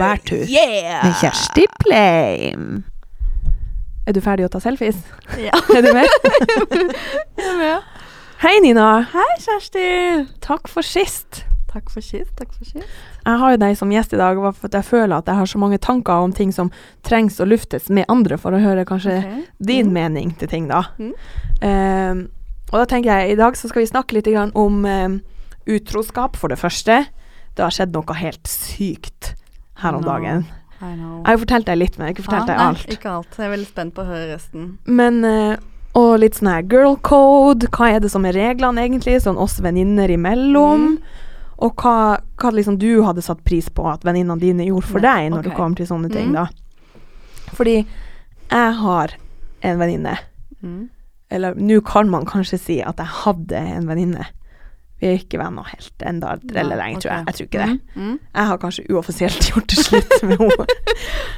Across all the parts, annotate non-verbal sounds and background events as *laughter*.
bærtur Yeah! med Kjersti Pleim. Er du ferdig å ta selfies? Ja. *laughs* Er du med? *laughs* Jeg er med. Hei, Nina. Hei, Kjersti. Takk for sist. Takk for sist. Takk for sist. Jeg har jo deg som gjest i dag for at jeg føler at jeg har så mange tanker om ting som trengs å luftes med andre, for å høre kanskje okay. din Mm. mening til ting, da. Mm. Um, og da tenker jeg i dag så skal vi snakke litt om um, utroskap, for det første. Det har skjedd noe helt sykt her om No. dagen. Jeg har jo fortalt deg litt, men jeg har ikke fortalt ah, deg nei, alt. Ikke alt. Jeg er veldig spent på å høre resten. Men eh, Og litt sånn her girl code. Hva er det som er reglene, egentlig? Sånn oss venninner imellom. Mm. Og hva, hva liksom du hadde satt pris på at venninnene dine gjorde for deg når okay. det kom til sånne ting, Mm. da. Fordi jeg har en venninne. Mm. Eller nå kan man kanskje si at jeg hadde en venninne. Vi er ikke venner helt enda eller lenge, tror jeg. Jeg tror ikke det. Mm. Mm. Jeg har kanskje uoffisielt gjort det slutt med *laughs* henne.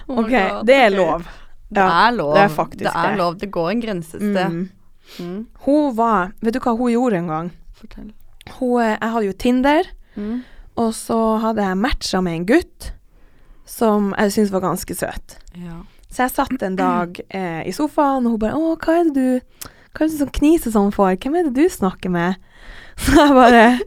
Oh ok, det er lov. lov. Det er lov. det er faktisk det. Er det. lov. Det går en grense et sted. Mm. Mm. Hun var Vet du hva hun gjorde en gang? Fortell. Hun, eh, jeg hadde jo Tinder, Mm. og så hadde jeg matcha med en gutt som jeg syntes var ganske søt. Ja. Så jeg satt en dag eh, i sofaen, og hun bare 'Å, hva er det du Hva er det du sånn kniser sånn for? Hvem er det du snakker med?' *laughs* Så jeg bare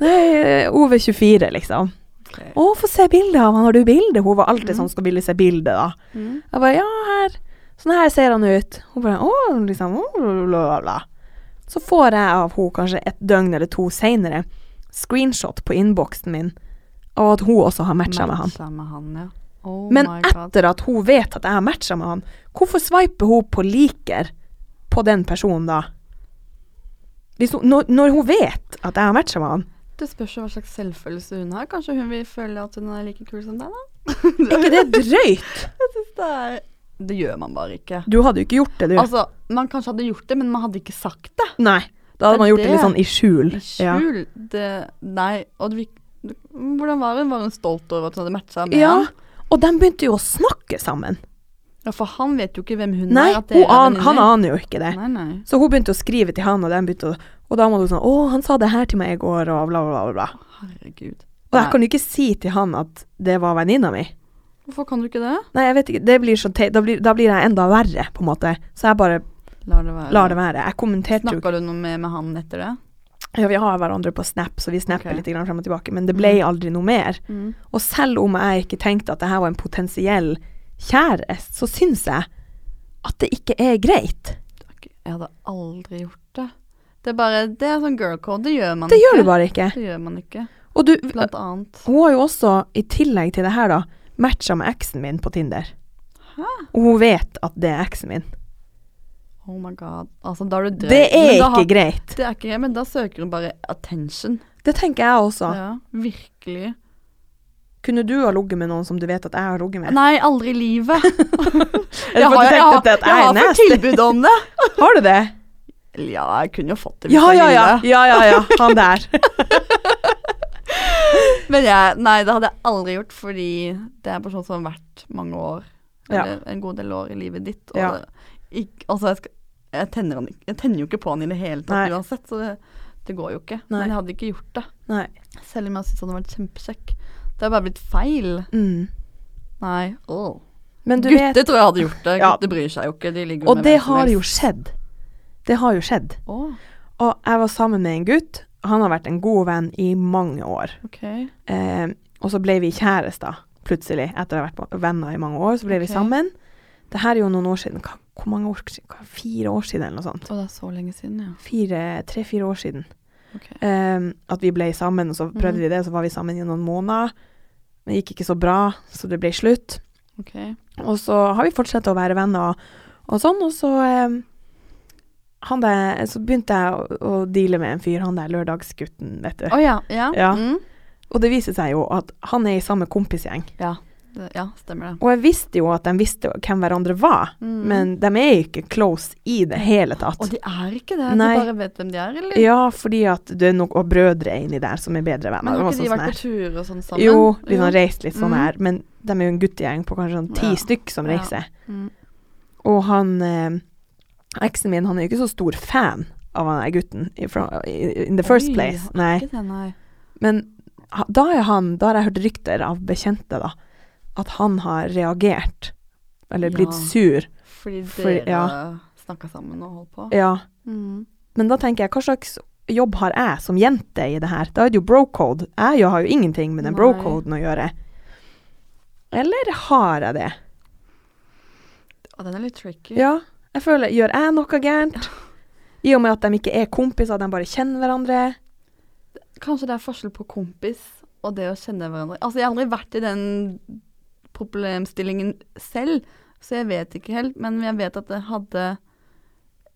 Nei, Ove 24, liksom. ok. 'Å, få se bildet av han. Har du bilde?' Hun var alltid Mm. sånn 'Skal ville se bilde', da. Mm. Jeg bare 'Ja, her. Sånn her ser han ut'. Hun bare 'Å, liksom å, bla, bla, bla. Så får jeg av hun kanskje et døgn eller to seinere screenshot på innboksen min av at hun også har matcha med han. Med han, ja. Oh Men my God. etter at hun vet at jeg har matcha med han, hvorfor sveiper hun på liker på den personen da? Hun, når, når hun vet at jeg har matcha med han, Det spørs hva slags selvfølelse hun har. Kanskje hun vil føle at hun er like kul som deg, da? *laughs* er ikke det drøyt? Jeg synes det er Det gjør man bare ikke. Du hadde jo ikke gjort det, du. Altså, man kanskje hadde gjort det, men man hadde ikke sagt det. Nei. Da hadde det man gjort det litt sånn i skjul. I Ja. skjul. Det Nei. Og det, det, hvordan var hun? Var hun stolt over at hun hadde matcha med ja. han? Og de begynte jo å snakke sammen. Ja, for han vet jo ikke hvem hun Nei, er. Er an, han aner jo ikke det. Nei, nei. Så hun begynte å skrive til han, og, å, og da var hun sånn 'Å, han sa det her til meg i går', og bla, bla, bla. bla. Herregud. Og jeg kan jo ikke si til han at det var venninna mi. Hvorfor kan du ikke det? Nei, jeg vet ikke. Det blir så da, blir, da blir jeg enda verre, på en måte. Så jeg bare lar det være. lar det være. Jeg kommenterte jo Snakka du noe med, med han etter det? Ja, vi har hverandre på Snap, så vi snapper okay. litt frem og tilbake, men det ble Mm. aldri noe mer. Mm. Og selv om jeg ikke tenkte at det her var en potensiell kjæreste, så syns jeg at det ikke er greit. Jeg hadde aldri gjort det. Det er bare Det er sånn girl code. Det gjør man Det ikke. gjør du bare ikke. Det gjør man ikke. Og du, Blant annet. hun har jo også, i tillegg til det her, da, matcha med eksen min på Tinder. Hæ? Og hun vet at det er eksen min. Oh my god. Altså, da er du drøy. Det er da ikke greit. Det er ikke greit, men da søker hun bare attention. Det tenker jeg også. Ja, virkelig. Kunne du ha ligget med noen som du vet at jeg har ligget med? Nei, aldri i livet. *laughs* jeg du jeg, har- jeg har fått tilbud om det. *laughs* Har du det? Ja, jeg kunne jo fått det hvis Ja, jeg ja, ja. ville. Ja, ja, ja. Han der. *laughs* Men jeg, nei, det hadde jeg aldri gjort, fordi det er en person som har vært mange år, Ja. en god del år i livet ditt. Og Ja. det, ikke, altså, jeg, skal, jeg, tenner han, jeg tenner jo ikke på han i det hele tatt Nei. uansett, så det, det går jo ikke. Nei. Men jeg hadde ikke gjort det. Nei. Selv om jeg syntes han hadde vært kjempekjekk. Det har bare blitt feil. Mm. Nei. Oh. Men du Gutter vet tror jeg hadde gjort det. Ja. Gutter bryr seg jo ikke. De ligger Og det har jo skjedd. Det har jo skjedd. Oh. Og jeg var sammen med en gutt. Han har vært en god venn i mange år. Okay. Eh, og så ble vi kjærester plutselig, etter å ha vært venner i mange år. Så ble okay. vi sammen. Det her er jo noen år siden. Hva, hvor mange år siden? Fire år siden, eller noe sånt. Å, det er så lenge siden, ja. Fire, Tre-fire år siden. Okay. Eh, at vi ble sammen, og så prøvde mm. vi det, så var vi sammen i noen måneder. Men det gikk ikke så bra, så det ble slutt. Okay. Og så har vi fortsatt å være venner og, og sånn, og så eh, han der, Så begynte jeg å, å deale med en fyr, han der lørdagsgutten, vet du. Oh, ja. Ja. Ja. Mm. Og det viser seg jo at han er i samme kompisgjeng. ja. Ja, stemmer det. Og jeg visste jo at de visste hvem hverandre var, Mm. men de er ikke close i det hele tatt. Og de er ikke det? Nei. De bare vet hvem de er, eller? Ja, fordi at det er noen brødre inni der som er bedre venner. Men har ikke de sånn vært på tur og sånn sammen? Jo, de har reist litt sånn Mm. her, men de er jo en guttegjeng på kanskje sånn ti Ja. stykk som Ja. reiser. Mm. Og han eh, eksen min, han er jo ikke så stor fan av han der gutten in the first Oi, place. Nei. Ikke det, nei. Men ha- da er han Da har jeg hørt rykter av bekjente, da, at han har reagert, eller blitt Ja. sur. Fordi Fordi- dere ja. snakka sammen og holdt på. Ja. Mm. Men da tenker jeg, hva slags jobb har jeg som jente i det her? Da er det jo bro-code. Jeg jo har jo ingenting med den brocoden å gjøre. Eller har jeg det? Og den er litt tricky. Ja. Jeg føler, gjør jeg noe gærent? I og med at de ikke er kompiser, de bare kjenner hverandre. Kanskje det er forskjell på kompis og det å kjenne hverandre. Altså, jeg har aldri vært i den problemstillingen selv, så jeg vet ikke helt. Men jeg vet at jeg hadde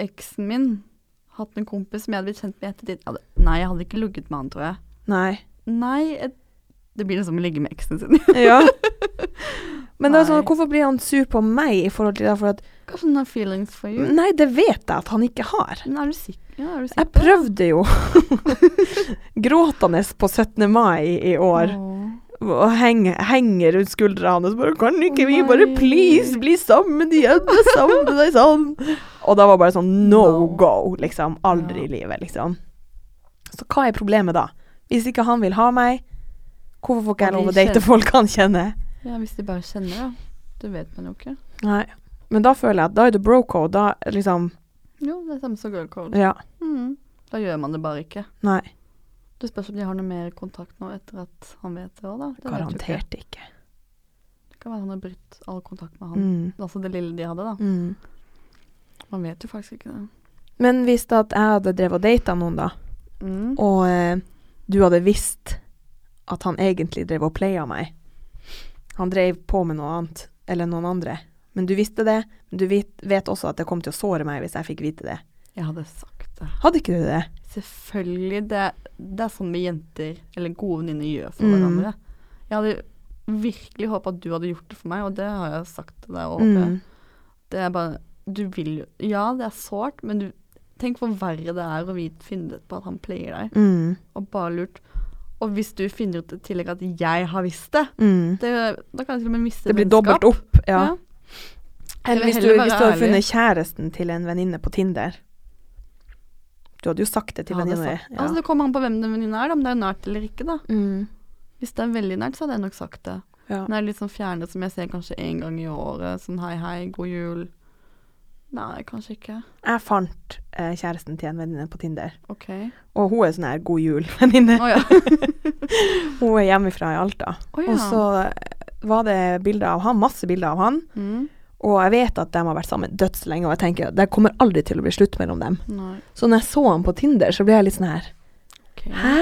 eksen min hatt en kompis som jeg hadde blitt kjent med i ettertid. Hadde- Nei, jeg hadde ikke ligget med han, tror jeg. Nei. Nei, jeg, det blir liksom å ligge med eksen sin. *laughs* Ja. *laughs* Men sånn, hvorfor blir han sur på meg i forhold til det? For at, Kanskje han har feelings for you. nei, det vet jeg at han ikke har. Men er du sikker? Ja, er du sikker? Jeg prøvde jo, *laughs* gråtende på 17. mai i år, Åh. Og henger, henger rundt skuldra hans. Bare, kan ikke vi bare please bli sammen igjen? Sammen deg sånn. Og da var bare sånn no go, liksom. Aldri i livet, liksom. Så hva er problemet da? Hvis ikke han vil ha meg, hvorfor får ikke jeg lov å date folk han kjenner? Ja, hvis de bare kjenner, da. Det vet man jo ikke. Nei. Men da føler jeg at da er det bro-code. Da liksom Jo, det er samme som girl code. Ja. Mm. Da gjør man det bare ikke. Nei. Det spørs om de har noe mer kontakt nå etter at han vet det òg, da. Det Garantert ikke. Ikke. Det kan være han har brutt all kontakt med han. Mm. Altså det lille de hadde, da. Mm. Man vet jo faktisk ikke det. Men hvis da at jeg hadde drevet og data noen, da, Mm. og eh, du hadde visst at han egentlig drev og playa meg Han drev på med noe annet, eller noen andre. Men du visste det, men du vet, vet også at det kom til å såre meg hvis jeg fikk vite det. Jeg hadde sagt det. Hadde ikke du det? Selvfølgelig. Det, det er sånn med jenter, eller gode venninner, gjør for Mm. hverandre. Jeg hadde virkelig håpet at du hadde gjort det for meg, og det har jeg sagt til deg. Og. Mm. Det er bare Du vil jo Ja, det er sårt, men du Tenk hvor verre det er å vite, finne ut på at han player deg, Mm. og bare lurt. Og hvis du finner ut i tillegg at jeg har visst det, Mm. det da kan jeg til og med miste vennskap. Det blir dobbelt opp, ja. Ja. Eller hvis du, hvis du har funnet kjæresten til en venninne på Tinder. Du hadde jo sagt det til Jeg venninna di. Ja. Altså, det kommer an på hvem den venninna er, da, om det er nært eller ikke, da. Mm. Hvis det er veldig nært, så hadde jeg nok sagt det. Ja. Men det er litt sånn fjerne som jeg ser kanskje én gang i året, sånn hei, hei, god jul. Nei, kanskje ikke. Jeg fant eh, kjæresten til en venninne på Tinder, OK. og hun er sånn her god jul-venninne. *laughs* Oh, ja. *laughs* Hun er hjemmefra i Alta. Oh, ja. Og så eh, var det bilder av han, masse bilder av han. Mm. Og jeg vet at de har vært sammen dødslenge, og jeg tenker at det kommer aldri til å bli slutt mellom dem. Nei. Så når jeg så han på Tinder, så ble jeg litt sånn her okay. Hæ?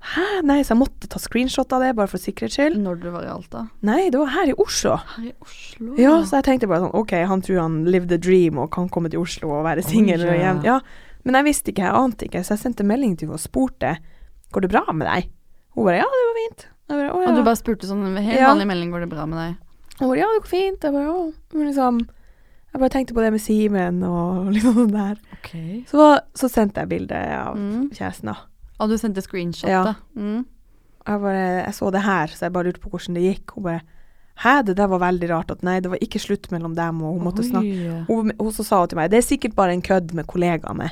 Hæ? Nei, så jeg måtte ta screenshot av det, bare for sikkerhets skyld. Når du var i Alta? Nei, det var her i Oslo. Her i Oslo? Ja, så jeg tenkte bare sånn OK, han tror han live the dream og kan komme til Oslo og være singel oh, yeah. ja. Men jeg visste ikke, jeg ante ikke, så jeg sendte melding til henne og spurte Går det bra med deg. Hun bare ja, det går fint. Bare, ja. Og du bare spurte sånn en helt Ja. vanlig melding, går det bra med deg? Hun bare ja, det går fint. Jeg bare 'å'. Men liksom Jeg bare tenkte på det med Simen og *laughs* liksom sånn der. Okay. Så, så sendte jeg bilde av Mm. kjæresten, da. Og du sendte screenshot, Ja. da? Mm. Jeg bare Jeg så det her, så jeg bare lurte på hvordan det gikk. Hun bare Hæ, det der var veldig rart. At nei, det var ikke slutt mellom dem, og hun måtte snakke Hun, hun så sa til meg det er sikkert bare en kødd med kollegaene.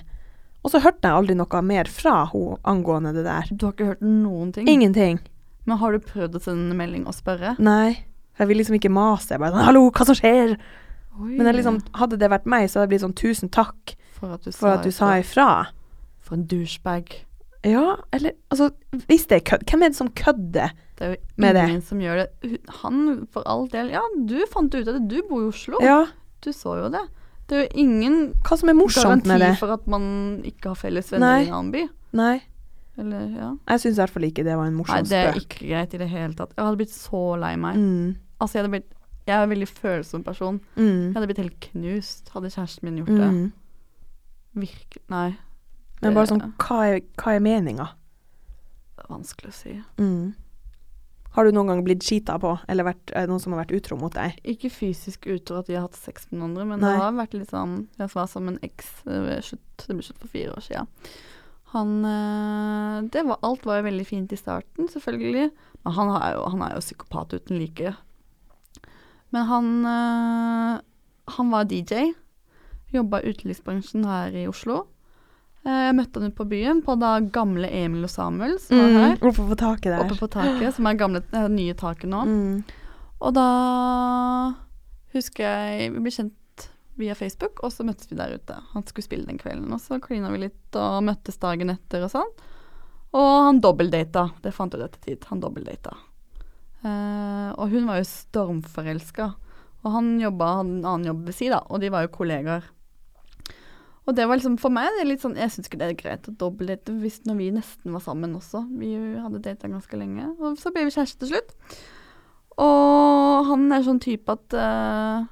Og så hørte jeg aldri noe mer fra hun angående det der. Du har ikke hørt noen ting? Ingenting. Men har du prøvd å sende en melding og spørre? Nei. Jeg vil liksom ikke mase. Jeg bare sånn, 'Hallo, hva som skjer?' Oi. Men liksom, hadde det vært meg, så hadde det blitt sånn 'Tusen takk For at du for at du sa ifra'. For en douchebag. Ja, eller Altså, hvis det er kødd, hvem er det som kødder? med Det Det er jo ingen som gjør det. Han, for all del Ja, du fant ut av det. Du bor i Oslo. Ja, Du så jo det. Det er jo ingen hva som er morsomt garanti med det? for at man ikke har felles venner i en annen by. Nei. Eller, ja. Jeg syns i hvert fall ikke det var en morsom spøk. Nei, det er spøk. ikke greit i det hele tatt. Jeg hadde blitt så lei meg. Mm. Altså, jeg hadde blitt Jeg er en veldig følsom person. Mm. Jeg hadde blitt helt knust hadde kjæresten min gjort det. Mm. Virkelig Nei, Men bare sånn, hva er, hva er meninga? vanskelig å si. Mm. Har du noen gang blitt skita på, eller vært, noen som har vært utro mot deg? Ikke fysisk utro at vi har hatt sex med noen andre, men Nei. det har vært litt sånn Jeg var sammen med en eks eh, det ble slutt for fire år siden. Han eh, det var, Alt var jo veldig fint i starten, selvfølgelig. Men han er jo, han er jo psykopat uten like. Men han eh, Han var DJ. Jobba i utelivsbransjen her i Oslo. Eh, Jeg møtte han ute på byen, på da gamle Emil og Samuel, som var her. Oppe på taket der. Oppe på taket, som er gamle, er nye taket nå. Mm. Og da husker jeg vi ble kjent via Facebook, og så møttes vi der ute. Han skulle spille den kvelden, og så klina vi litt og møttes dagen etter og sånn. Og han dobbeldata. Det fant ut etter tid. Han dobbeldata. Eh, og hun var jo stormforelska. Og han jobba, hadde en annen jobb ved sida, og de var jo kollegaer. Og det var liksom for meg det er litt sånn Jeg syns ikke det er greit å dobbeldate hvis når vi nesten var sammen også. Vi hadde data ganske lenge. Og så ble vi kjærester til slutt. Og han er sånn type at uh,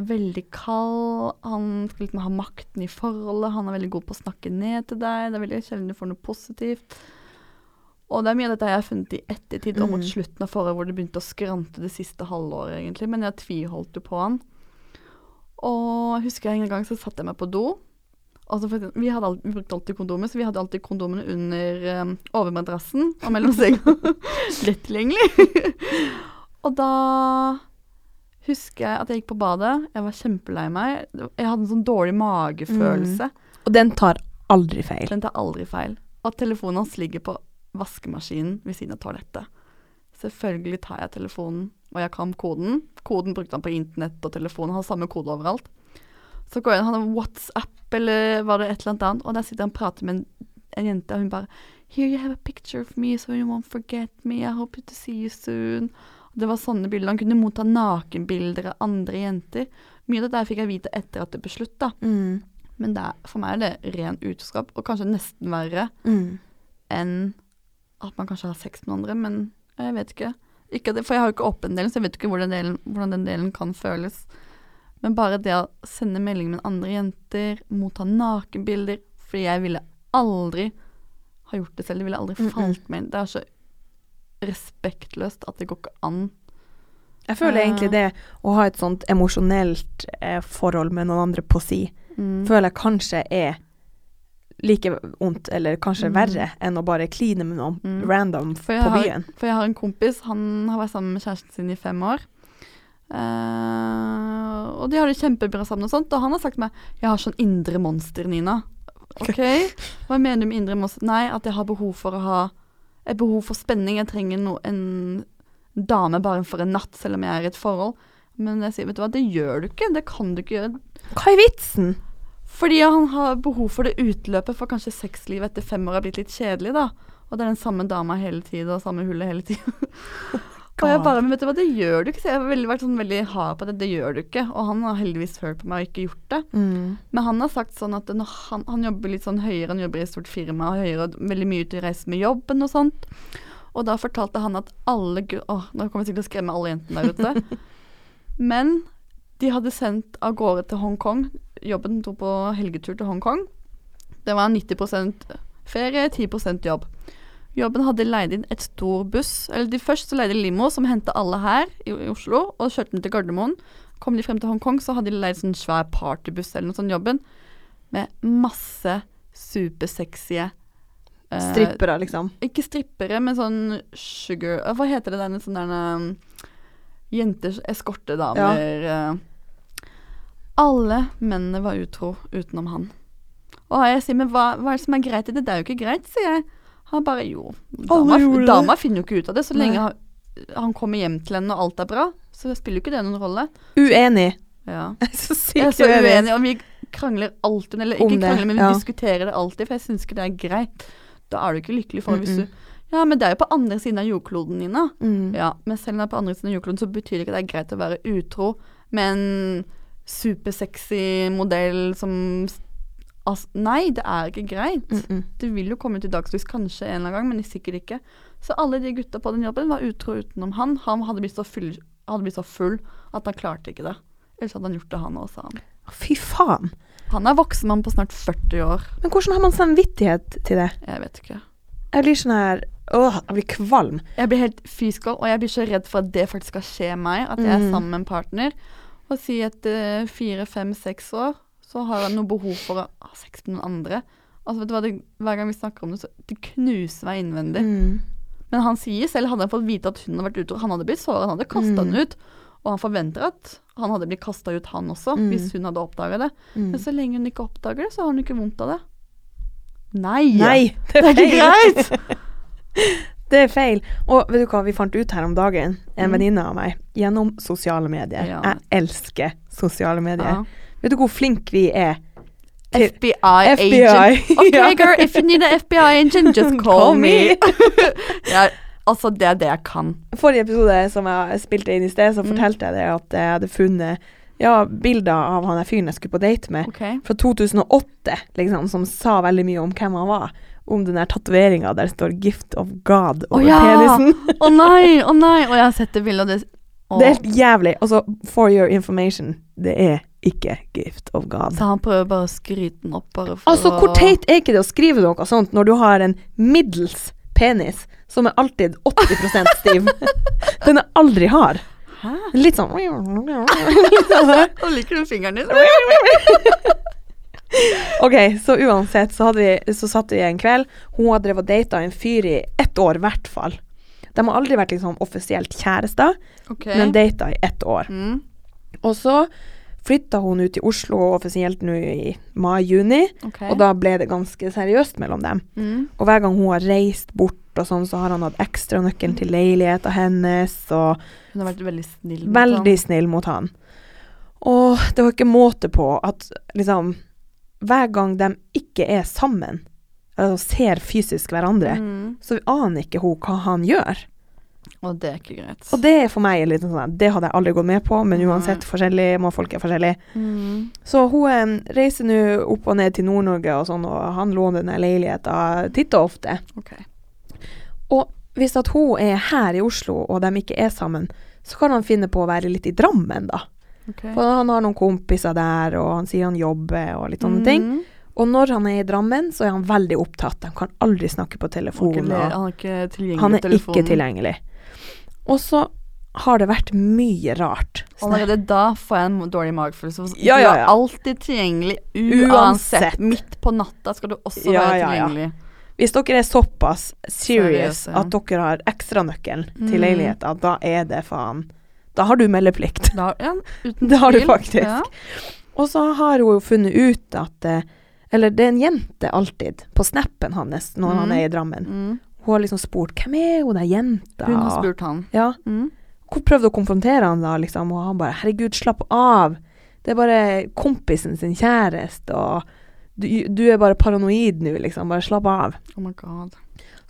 Veldig kald. Han skal liksom ha makten i forholdet. Han er veldig god på å snakke ned til deg. Det er veldig sjelden du får noe positivt. Og det er mye av dette jeg har funnet i ettertid og mot Mm. slutten av forrige hvor det begynte å skrante det siste halvåret, egentlig. Men jeg tviholdt jo på han. Og jeg husker en gang så satte jeg meg på do. Altså, for vi, alltid, vi brukte alltid kondomer, så vi hadde alltid kondomene under um, overmadrassen og mellom senga. *laughs* Lett tilgjengelig. *laughs* og da husker jeg at jeg gikk på badet. Jeg var kjempelei meg. Jeg hadde en sånn dårlig magefølelse. Og den tar aldri feil. Den tar aldri feil. At telefonen hans ligger på vaskemaskinen ved siden av toalettet. Selvfølgelig tar jeg telefonen, og jeg kan koden. Koden brukte han på internett og telefonen, Han har samme kode overalt. Så går jeg inn, han har WhatsApp eller var det et eller annet annet, og der sitter han og prater med en, en jente, og hun bare Here you have a picture of me, so you won't forget me. I hope to see you soon. Og det var sånne bilder. Han kunne motta nakenbilder av andre jenter. Mye av det der fikk jeg vite etter at det ble slutt, da. Mm. Men det er, for meg er det ren utroskap, og kanskje nesten verre Mm. enn at man kanskje har sex med andre, men jeg vet ikke. ikke det, for jeg har jo ikke åpen delen, så jeg vet ikke hvordan, delen, hvordan den delen kan føles. Men bare det å sende melding med andre jenter, motta nakenbilder Fordi jeg ville aldri ha gjort det selv. Det ville aldri falt meg inn. Det er så respektløst at det går ikke an. Jeg føler Eh. egentlig det å ha et sånt emosjonelt eh, forhold med noen andre på si, Mm. føler jeg kanskje er like vondt, eller kanskje Mm. verre, enn å bare kline med noen Mm. random på har- byen. For jeg har en kompis, han har vært sammen med kjæresten sin i fem år. Uh, og de har det kjempebra sammen og sånt. Og han har sagt meg 'Jeg har sånn indre monster, Nina'. OK? *laughs* Hva mener du med indre monster? Nei, at jeg har behov for å ha Et behov for spenning. Jeg trenger no, en dame bare for en natt, selv om jeg er i et forhold. Men jeg sier, vet du hva, det gjør du ikke. Det kan du ikke gjøre. Hva er vitsen? Fordi han har behov for det utløpet, for kanskje sexlivet etter fem år har blitt litt kjedelig, da. Og det er den samme dama hele tiden, og samme hullet hele tiden. *laughs* og jeg bare, men vet du hva, det gjør du ikke. Så jeg har vært sånn veldig hard på det. Det gjør du ikke. Og han har heldigvis hørt på meg og ikke gjort det. Mm. Men han har sagt sånn at han, han jobber litt sånn høyere, han jobber i et stort firma og høyere, og veldig mye ute og reise med jobben og sånt. Og da fortalte han at alle Å, nå kommer jeg sikkert til å skremme alle jentene der ute. *laughs* Men de hadde sendt av gårde til Hongkong. Jobben dro på helgetur til Hongkong. Det var 90% ferie, 10% jobb. Jobben hadde leid inn et stor buss. Eller de først så leide limo som hentet alle her i, i Oslo, og kjørte den til Gardermoen. Kom de frem til Hongkong, så hadde de leid sånn svær partybuss eller noe sånt jobben. Med masse supersexy eh, Strippere, liksom. Ikke strippere, men sånn sugar Hva heter det der sånn der um, Jenters eskortedamer eh. Alle mennene var utro utenom han. Og jeg sier, men hva, hva er det som er greit i det? Det er jo ikke greit, sier jeg. Han bare jo. Dama, dama finner jo ikke ut av det. Så lenge han, han kommer hjem til henne og alt er bra, så spiller jo ikke det noen rolle. Uenig. Ja. *laughs* Jeg er så sykt uenig. uenig, og vi krangler alltid, eller ikke krangler, men vi ja. diskuterer det alltid, for jeg syns ikke det er greit. Da er du ikke lykkelig for mm -mm. hvis du Ja, men det er jo på andre siden av jordkloden, Nina. Mm. Ja, men selv om det er på andre siden av jordkloden, så betyr det ikke at det er greit å være utro med en supersexy modell som altså, Nei, det er ikke greit. Mm -mm. Det vil jo komme til dagslys kanskje en eller annen gang, men sikkert ikke. Så alle de gutta på den jobben var utro utenom han. Han hadde blitt så full, blitt så full at han klarte ikke det. Ellers hadde han gjort det, han òg, sa han. Fy faen. Han er voksen mann på snart 40 år. Men hvordan har man samvittighet til det? Jeg vet ikke. Jeg blir sånn her Åh, jeg blir kvalm. Jeg blir helt fysisk og jeg blir så redd for at det faktisk skal skje meg. At jeg er Mm. sammen med en partner. Og si etter fire, fem, seks år så har jeg noe behov for å ha sex med noen andre. Altså vet du hva, det, Hver gang vi snakker om det, så det knuser meg innvendig. Mm. Men han sier selv, hadde han fått vite at hun hadde vært utro, han hadde blitt såret, han hadde kasta Mm. den ut. Og han forventer at han hadde blitt kasta ut, han også, Mm. hvis hun hadde oppdaga det. Mm. Men så lenge hun ikke oppdager det, så har hun ikke vondt av det. Nei! Nei, det Det er ikke greit! *laughs* Det er feil. Og vet du hva vi fant ut her om dagen? En Mm. venninne av meg. Gjennom sosiale medier. Ja. Jeg elsker sosiale medier. Ja. Vet du hvor flink vi er? FBI, FBI, agent. Ok, *laughs* Ja. girl, if you need an FBI agent, just *laughs* call, me. *laughs* ja, altså, det er det jeg kan. Forrige episode som jeg spilte inn i sted, så Mm. fortalte jeg det at jeg hadde funnet ja, bilder av han fyren jeg skulle på date med, okay. fra 2008, liksom, som sa veldig mye om hvem han var. Om den der tatoveringa der det står 'Gift of God' over oh, ja! penisen. Å nei, *laughs* å nei. Og jeg har sett det bildet, og det. Det er helt jævlig. Altså, for your information, det er ikke 'Gift of God'. Så han prøver bare å skryte den opp, Altså, hvor teit er ikke det å skrive noe sånt når du har en middels penis som er alltid 80% stiv? *laughs* Den er aldri hard. Hæ? Litt sånn. *laughs* Og liker du fingeren din? *laughs* OK, så uansett så, vi, så satt vi en kveld. Hun hadde drevet og data en fyr i ett år, i hvert fall. De har aldri vært liksom offisielt kjærester, okay. men data i ett år. Mm. Og så flytta hun ut til Oslo offisielt nå i mai-juni, okay. og da ble det ganske seriøst mellom dem. mm. Og hver gang hun har reist bort og sånn, så har han hatt ekstranøkkelen til leiligheta hennes, og Hun har vært veldig snill. mot veldig snill mot han. Og det var ikke måte på at liksom Hver gang de ikke er sammen, altså ser fysisk hverandre. Mm. så aner ikke hun hva han gjør. Og det er ikke greit. Og det er for meg litt sånn Det hadde jeg aldri gått med på, men uansett forskjellig, må folk er forskjellige. mm. Så hun eh, reiser nå opp og ned til Nord-Norge og sånn, og han låner denne leiligheten titt og ofte. Okay. Og hvis at hun er her i Oslo, og de ikke er sammen, så kan han finne på å være litt i Drammen, da. Ok. For han har noen kompiser der, og han sier han jobber, og litt sånne ting. Mm. Og når han er i Drammen, så er han veldig opptatt. Han kan aldri snakke på Han telefon. ikke, han er ikke tilgjengelig han er telefonen. ikke tilgjengelig. Og så har det vært mye rart. Allerede da får jeg en dårlig magefølelse. Ja, Du ja, er alltid tilgjengelig uansett. Uansett. Midt på natta skal du også Ja, være ja, ja. tilgjengelig. Hvis dere er såpass serious Seriøse. at dere har ekstranøkkelen til Mm. leiligheta, da er det faen Da har du meldeplikt. Da, ja, *laughs* uten Det har du faktisk. Ja. Og så har hun jo funnet ut at eh, Eller det er en jente alltid på snappen hans når han Mm. er i Drammen. Mm. Hun har liksom spurt hvem er hun der jenta? Hun har spurt han. Ja. Mm. Hun prøvde å konfrontere han da, liksom, og han bare 'herregud, slapp av'. Det er bare kompisen sin kjæreste, og du, du er bare paranoid nå, liksom. Bare slapp av. Oh my god.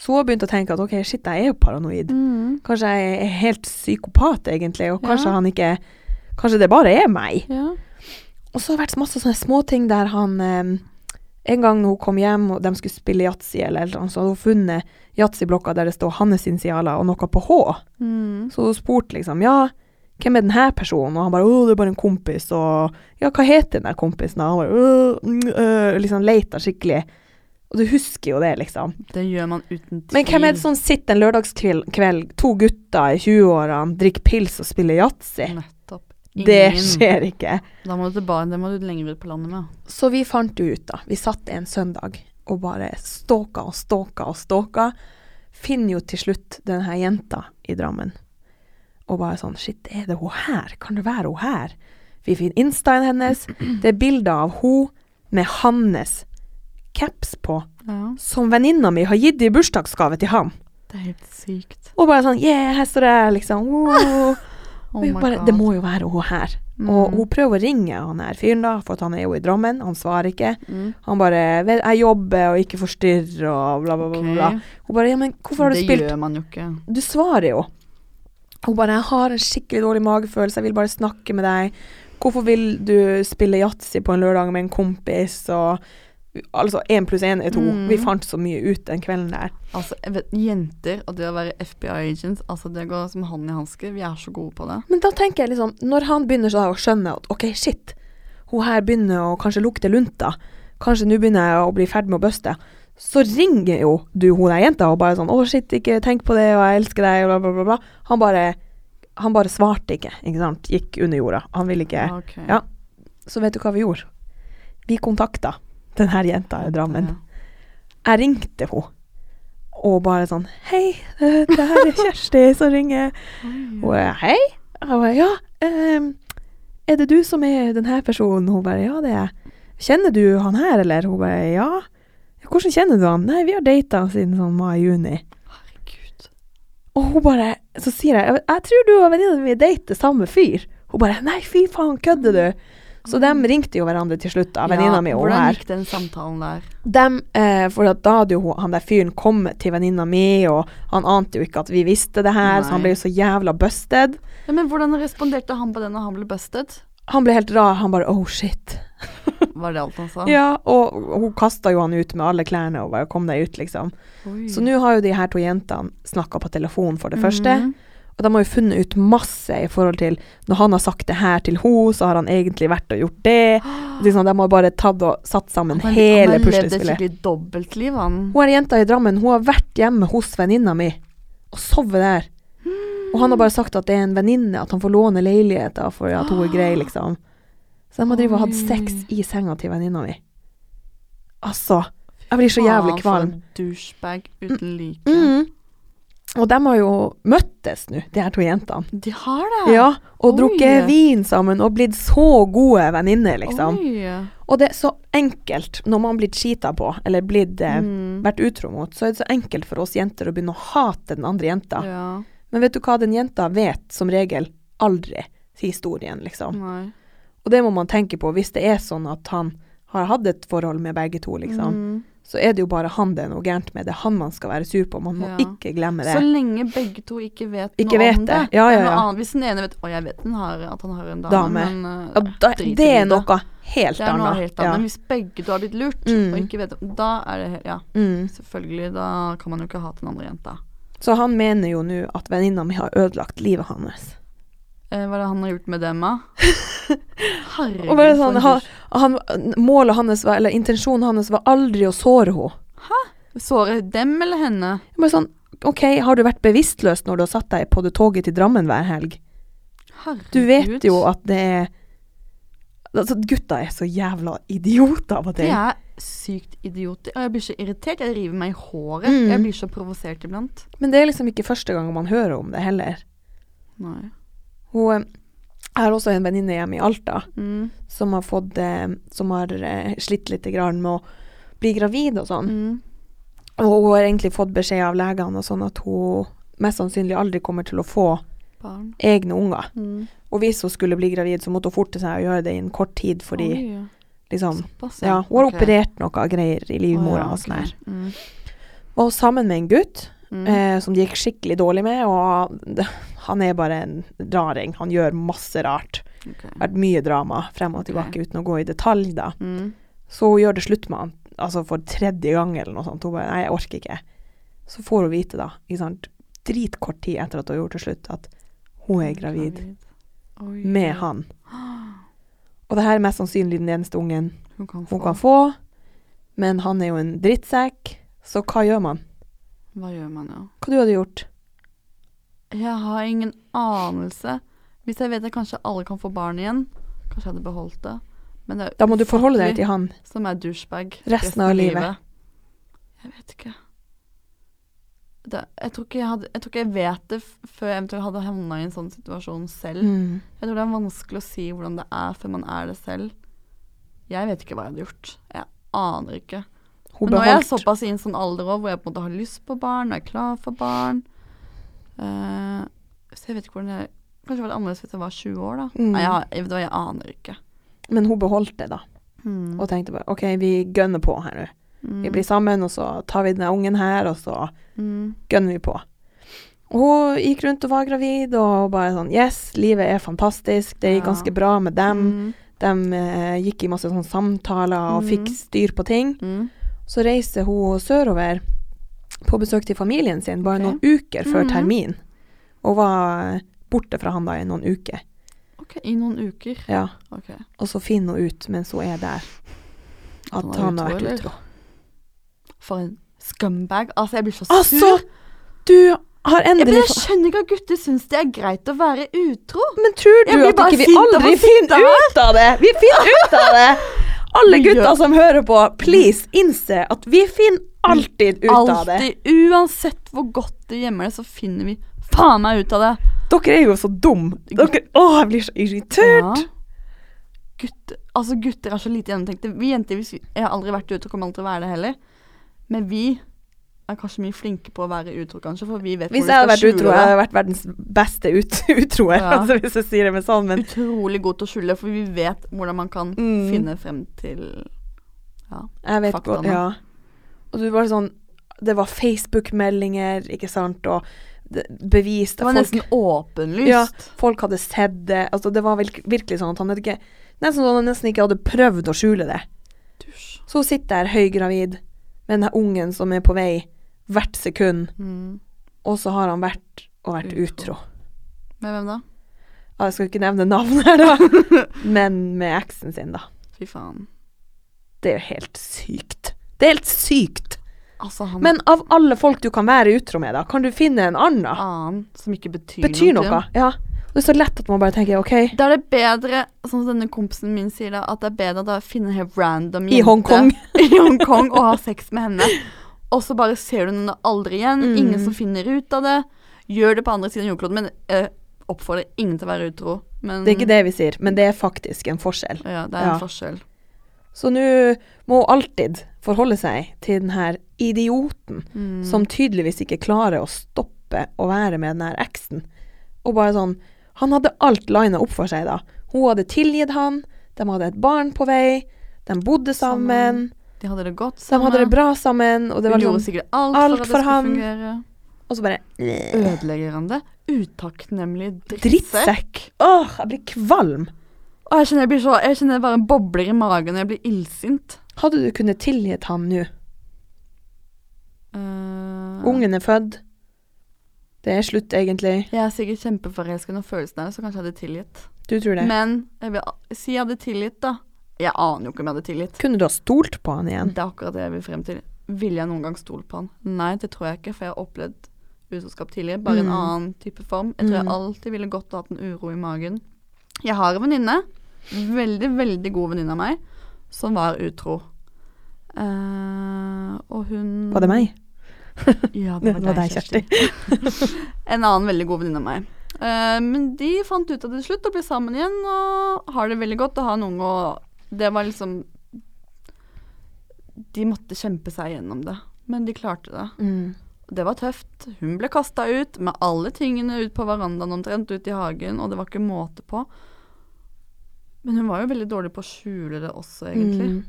Så hun har begynt å tenke at ok, shit, jeg er jo paranoid. Mm. Kanskje jeg er helt psykopat, egentlig, og kanskje Ja. han ikke Kanskje det bare er meg. Ja. Og så har det vært masse sånne småting der han eh, En gang hun kom hjem og de skulle spille yatzy, eller noe, så hadde hun funnet yatzyblokka der det står hans initialer og noe på H. Mm. Så hun spurte liksom ja, hvem er denne personen? Og han bare å, det er bare en kompis. Og ja, hva heter den der kompisen? Og han bare «Øh, øh», liksom leita skikkelig. Og du husker jo det, liksom. Det gjør man uten tvil. Men hvem er det som sitter en lørdagskveld, to gutter i 20-årene, drikker pils og spiller yatzy? Nettopp. Det skjer ikke. Da må du tilbake, det må du lenger ut på landet med. Så vi fant det ut, da. Vi satt en søndag og bare stalka og stalka og stalka. Finner jo til slutt denne jenta i Drammen. Og bare sånn Shit, er det hun her? Kan det være hun her? Vi finner instaen hennes. Det er bilder av hun med hans caps på, Ja. som venninna mi har gitt i bursdagsgave til han. Det er helt sykt. Og bare sånn Yeah, her står jeg, liksom. *laughs* Oh my bare, god. det må jo være hun her. Og Mm. hun prøver å ringe han her fyren, da, for han er jo i Drammen. Han svarer ikke. mm. Han bare 'Jeg jobber, og ikke forstyrr', og bla, bla, bla. bla. Hun bare 'Ja, men hvorfor har du det spilt gjør man jo ikke. Du svarer jo. Hun bare 'Jeg har en skikkelig dårlig magefølelse, jeg vil bare snakke med deg'. 'Hvorfor vil du spille yatzy på en lørdag med en kompis?' Og Altså, én pluss én er to. Mm. Vi fant så mye ut den kvelden der. Altså, jeg vet, Jenter og det å være FBI-agents, altså det går som hånd i hanske. Vi er så gode på det. Men da tenker jeg liksom, når han begynner så å skjønne at OK, shit, hun her begynner å kanskje lukte lunta, kanskje nå begynner jeg å bli ferdig med å buste, så ringer jo du hun der jenta og bare sånn 'Å, shit, ikke tenk på det, og jeg elsker deg', og bla, bla, bla. bla. Han bare Han bare svarte ikke, ikke sant. Gikk under jorda. Han ville ikke okay. Ja. Så vet du hva vi gjorde? Vi kontakta den her jenta i Drammen. Jeg ringte henne. Og bare sånn 'Hei, eh, det her er Kjersti som ringer.' Og hei. Jeg bare, ja, um, er det du som er denne personen? Hun bare, ja, det er jeg. Kjenner du han her, eller? Hun bare, ja. Hvordan kjenner du han? Nei, vi har data siden sånn mai-juni. Herregud. Og hun bare Så sier jeg Jeg, tror du og venninna mi dater samme fyr. Hun bare Nei, fy faen, kødder du? Så de ringte jo hverandre til slutt, da, venninna mi og hun Hvordan her. gikk den samtalen der? Dem, eh, for da hadde jo han der fyren kommet til venninna mi, og han ante jo ikke at vi visste det her, så han ble jo så jævla busted. Ja, men hvordan responderte han på det når han ble busted? Han ble helt rar. Han bare oh shit. *laughs* Var det alt han sa? Ja, og hun kasta jo han ut med alle klærne og bare kom deg ut, liksom. Oi. Så nå har jo de her to jentene snakka på telefon for det første. Og de har jo funnet ut masse i forhold til Når han har sagt det her til henne, så har han egentlig vært og gjort det. Liksom, de har bare tatt og satt sammen Han- hele Han har levd et puslespillet. skikkelig dobbeltliv, han. Hun er jenta i Drammen, hun har vært hjemme hos venninna mi og sovet der. Og han har bare sagt at det er en venninne, at han får låne leiligheta for at hun er grei, liksom. Så de har drevet og hatt sex i senga til venninna mi. Altså. Jeg blir så jævlig Faen, kvalm. For en douchebag uten like. Mm. Og de har jo møttes nå, de her to jentene. De har det? Ja, og Oi. drukket vin sammen og blitt så gode venninner, liksom. Oi. Og det er så enkelt når man blir cheata på, eller blitt eh, Mm. vært utro mot, så er det så enkelt for oss jenter å begynne å hate den andre jenta. Ja. Men vet du hva, den jenta vet som regel aldri historien, liksom. Nei. Og det må man tenke på hvis det er sånn at han har hatt et forhold med begge to, liksom. Mm. Så er det jo bare han det er noe gærent med. Det er han man skal være sur på. Man må Ja. ikke glemme det. Så lenge begge to ikke vet Ikke noe vet om det. det. Ja, ja, ja. Hvis den ene vet Å, jeg vet den har, at han har en dame, Dame. men uh, Ja, da, det er noe helt annet. Det er noe annet. helt annet. Ja. Men hvis begge to har blitt lurt, Mm. og ikke vet Da er det Ja, Mm. selvfølgelig. Da kan man jo ikke hate den andre jenta. Så han mener jo nå at venninna mi har ødelagt livet hans. Eh, hva er det han har gjort med dem, da? *laughs* Herregud. Og bare sånn, han, han, målet hans var, eller intensjonen hans var aldri å såre henne. Såre dem eller henne? Jeg Bare sånn, OK, har du vært bevisstløs når du har satt deg på det toget til Drammen hver helg? Herregud. Du vet jo at det er Altså, gutta er så jævla idioter av og De til. er sykt idioter. Og jeg blir så irritert. Jeg river meg i håret. Mm. Jeg blir så provosert iblant. Men det er liksom ikke første gang man hører om det heller. Nei. Hun jeg har også en venninne hjemme i Alta Mm. som har fått eh, Som har eh, slitt litt grann med å bli gravid og sånn. Mm. Og hun har egentlig fått beskjed av legene og sånn at hun mest sannsynlig aldri kommer til å få Barn. egne unger. Mm. Og hvis hun skulle bli gravid, så måtte hun forte seg å gjøre det innen kort tid, fordi Oi, liksom såpass, Ja, hun har okay. operert noe greier i livmora oh, ja, og sånn her. Mm. Og sammen med en gutt Mm. eh, som det gikk skikkelig dårlig med, og han er bare en raring. Han gjør masse rart. har Vært mye drama frem og tilbake uten å gå i detalj, da. Mm. Så hun gjør det slutt med han, altså for tredje gang eller noe sånt. Hun bare Nei, jeg orker ikke. Så får hun vite, da, ikke sant, dritkort tid etter at hun har gjort det slutt, at hun er gravid Oi. med han. Og det her er mest sannsynlig den eneste ungen Hun kan hun kan få, men han er jo en drittsekk, så hva gjør man? Hva gjør man, da? Hva du hadde gjort? Jeg har ingen anelse. Hvis jeg vet at kanskje alle kan få barn igjen, kanskje jeg hadde beholdt det. Men det er Da må du forholde deg til han. Som er douchebag Resten av livet. Jeg vet ikke. Det, jeg, tror ikke jeg, hadde, jeg tror ikke jeg vet det før jeg eventuelt hadde havna i en sånn situasjon selv. Mm. Jeg tror det er vanskelig å si hvordan det er før man er det selv. Jeg vet ikke hva jeg hadde gjort. Jeg aner ikke. Men nå er jeg såpass i en sånn alder òg hvor jeg på en måte har lyst på barn, er klar for barn. Uh, så jeg vet ikke hvordan jeg Kanskje det var annerledes hvis jeg var 20 år, da. Mm. Nei, jeg, jeg, hva, jeg aner ikke. Men hun beholdt det, da. Mm. Og tenkte bare OK, vi gønner på her nå. Mm. Vi blir sammen, og så tar vi denne ungen her, og så mm. gønner vi på. Og hun gikk rundt og var gravid, og bare sånn Yes, livet er fantastisk. Det gikk Ja. ganske bra med dem. Mm. De eh, gikk i masse sånne samtaler og fikk styr på ting. Så reiste hun sørover på besøk til familien sin bare okay. noen uker før Mhm. termin. Og var borte fra han da i noen uker. OK, i noen uker. Ja. Okay. Og så finner hun ut mens hun er der, at Han han, har vært utro. For en scumbag. Altså, jeg blir så Altså! Du har Jeg, men endelig jeg fått skjønner ikke at gutter syns det er greit å være utro. Men tror du at ikke vi aldri finner ut av det? Vi finner ut av det! *laughs* Alle gutter som hører på, please innse at vi finner alltid ut av det. Alltid. Uansett hvor godt det gjemmer det, så finner vi faen meg ut av det. Dere er jo så dumme. Å, jeg blir så irritert. Ja. Gutter, altså gutter er så lite gjennomtenkte. Vi jenter vi, jeg har aldri vært ute og kommer aldri til å være det heller. Men vi er kanskje mye flinke på å være utro, kanskje, for vi vet Hvis hvor jeg hadde vært utro, jeg hadde vært verdens beste ut *laughs* utroer, Ja. altså, hvis jeg sier det med sånn, men Utrolig god til å skjule, for vi vet hvordan man kan Mm. finne frem til ja. jeg vet Faktaene. godt Ja. Og du var sånn Det var Facebook-meldinger, ikke sant, og det, bevis Det var folk, nesten åpenlyst. Ja. folk hadde sett det. Altså, det var virk- virkelig sånn at han hadde ikke Nesten sånn at han nesten ikke hadde prøvd å skjule det. Dusj. Så sitter der høygravid med den ungen som er på vei hvert sekund, Mm. og så har han vært og vært Utro. utro. Med hvem da? Ja, jeg skal ikke nevne navnet her, da, *laughs* men med eksen sin, da. Fy faen. Det er jo helt sykt. Det er helt sykt. Altså, han Men av alle folk du kan være utro med, da, kan du finne en annen? annen som ikke betyr, Betyr noe. noe. Ja. Det er så lett at man bare tenker OK, Da er det bedre, sånn som denne kompisen min sier da, at det er bedre å finne en helt random i Hongkong. *laughs* i Hongkong og ha sex med henne. Og så bare ser du henne aldri igjen. Mm. Ingen som finner ut av det. Gjør det på andre siden av jordkloden. Men jeg oppfordrer ingen til å være utro. Men, Det er ikke det vi sier, men det er faktisk en forskjell. Ja, det er Ja. en forskjell. Så nå må hun alltid forholde seg til den her idioten Mm. som tydeligvis ikke klarer å stoppe å være med den her eksen. Og bare sånn Han hadde alt lina opp for seg, da. Hun hadde tilgitt han, de hadde et barn på vei, de bodde sammen, De hadde det godt sammen. de hadde det bra sammen, og det var gjorde sånn sikkert alt, alt for at det for skulle han. fungere. Og så bare Ødelegger han det? Utakknemlig drittsekk. Åh, jeg blir kvalm. Åh, jeg kjenner jeg blir så Jeg kjenner det bare bobler i magen og jeg blir illsint. Hadde du kunnet tilgitt han nå? Uh, Ungen er født. Det er slutt, egentlig. Jeg er sikkert kjempeforelsket når følelsen er der, så kanskje jeg hadde tilgitt. Du tror det. Men jeg vil si jeg hadde tilgitt, da. Jeg aner jo ikke om jeg hadde tilgitt. Kunne du ha stolt på han igjen? Det er akkurat det jeg vil frem til. Ville jeg noen gang stole på han? Nei, det tror jeg ikke, for jeg har opplevd utroskap tidligere. Bare mm. en annen type form. Jeg tror jeg Mm. alltid ville og hatt en uro i magen. Jeg har en venninne, veldig, veldig god venninne av meg, som var utro. Uh, og hun Var det meg? *laughs* Ja, Det det var var deg, deg, Kjersti. *laughs* en annen veldig god venninne av meg. Uh, men de fant ut av det til slutt og ble sammen igjen og har det veldig godt og har en unge og Det var liksom De måtte kjempe seg gjennom det, men de klarte det. Mm. Det var tøft. Hun ble kasta ut med alle tingene ut på verandaen omtrent, ut i hagen, og det var ikke måte på. Men hun var jo veldig dårlig på å skjule det også, egentlig. Mm.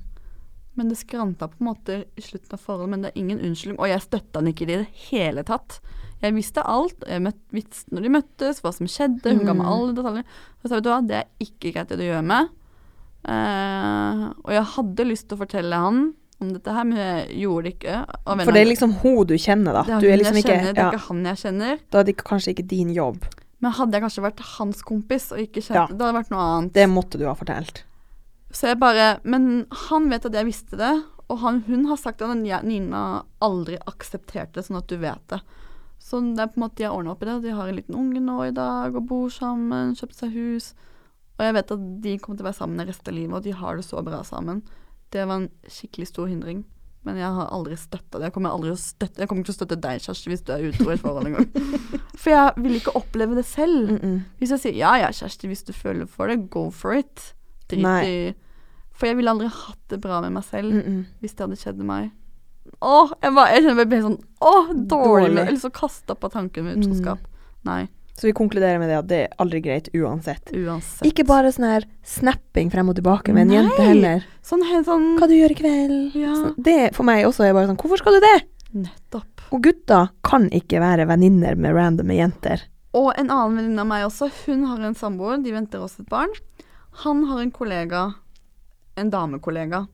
Men det skranta på en måte i slutten av forholdet, men det er ingen unnskyldning. Og jeg støtta han ikke i det hele tatt. Jeg visste alt. Jeg visste når de møttes, hva som skjedde. Hun ga meg Mm. alle detaljer. Så sa vet du hva, det er ikke greit det du gjør med. Eh, og jeg hadde lyst til å fortelle han om dette her, men jeg gjorde det ikke. For det er liksom hun du kjenner, da. det er liksom jeg ikke kjenner, Det er ikke han jeg kjenner. Da er det kanskje ikke din jobb. Men hadde jeg kanskje vært hans kompis og ikke kjent Ja. Det hadde vært noe annet. Det måtte du ha fortalt. Så jeg bare Men han vet at jeg visste det, og han, hun har sagt at Nina aldri aksepterte det, sånn at du vet det. Så det er på en måte de har ordna opp i det. De har en liten unge nå i dag og bor sammen, kjøpt seg hus. Og jeg vet at de kommer til å være sammen resten av livet, og de har det så bra sammen. Det var en skikkelig stor hindring. Men jeg har aldri støtta det. Jeg kommer aldri å støtte Jeg kommer ikke til å støtte deg, Kjersti, hvis du er utro i et forhold en gang. *laughs* For jeg vil ikke oppleve det selv. Mm -mm. Hvis jeg sier ja ja, Kjersti, hvis du føler for det, go for it. Drit Nei. i For jeg ville aldri hatt det bra med meg selv Mm -mm. hvis det hadde skjedd med meg. Åh, jeg, bare, jeg kjenner meg helt sånn Åh, dårlig. Dårlig. Eller så kasta på tanken med utroskap. Nei, Så vi konkluderer med det at det er aldri greit uansett. uansett. Ikke bare sånn her snapping frem og tilbake med en Nei. jente heller. Sånn sånn Hva du gjør i kveld? Ja. Sånn, det for meg også er bare sånn Hvorfor skal du det? Nettopp. Og gutter kan ikke være venninner med randomme jenter. Og en annen venninne av meg også, hun har en samboer, de venter også et barn. Han har en kollega, en damekollega,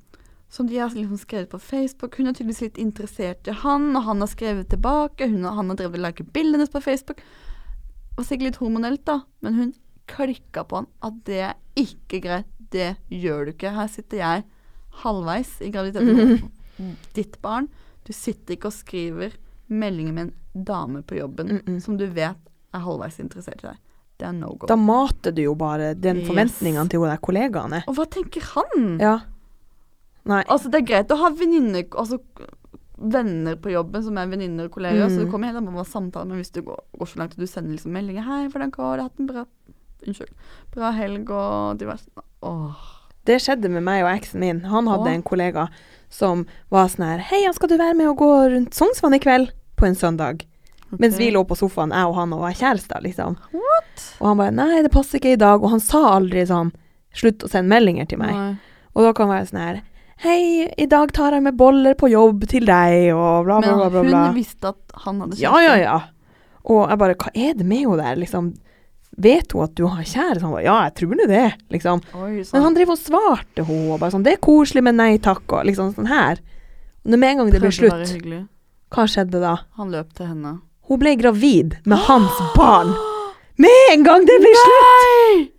som de har liksom skrevet på Facebook. Hun er tydeligvis litt interessert i han, og han har skrevet tilbake. Hun han har drevet og liket bildene hennes på Facebook. Var sikkert litt hormonelt, da, men hun klikka på han at det er ikke greit. Det gjør du ikke. Her sitter jeg halvveis i graviditeten med ditt barn. Du sitter ikke og skriver meldinger med en dame på jobben Mm -mm. som du vet er halvveis interessert i deg. Det er no go. Da mater du jo bare den Yes. forventningene til der kollegaene. Og hva tenker han? Ja. Nei. Altså, det er greit å ha venninner Altså venner på jobben som er venninner og kollegaer, så Mm. du kommer helt an på hva samtale, men hvis du går, går så langt at du sender liksom meldinger 'Hei, hvordan går det? Hatt en bra Unnskyld. Bra helg', og diverse Åh. Det skjedde med meg og eksen min. Han hadde Åh. en kollega som var sånn her Hei, skal du være med og gå rundt Sognsvann i kveld? På en søndag. Mens vi lå på sofaen, jeg og han, og var kjærester, liksom. Og han bare Nei, det passer ikke i dag. Og han sa aldri sånn Slutt å sende meldinger til meg. Nei. Og da kan det være sånn her Hei, i dag tar jeg med boller på jobb til deg, og bla, bla, bla. bla, bla. hun visste at han hadde Ja, ja, ja. Og jeg bare Hva er det med henne der, liksom? Vet hun at du har kjæreste? Han bare Ja, jeg tror nå det, liksom. Oi, sånn. Men han driver og svarte henne, og bare sånn Det er koselig, men nei takk, og liksom sånn her. Når med en gang det være slutt, hva skjedde da? Han løp til henne. Hun ble gravid med hans *gasps* barn. Med en gang det blir slutt!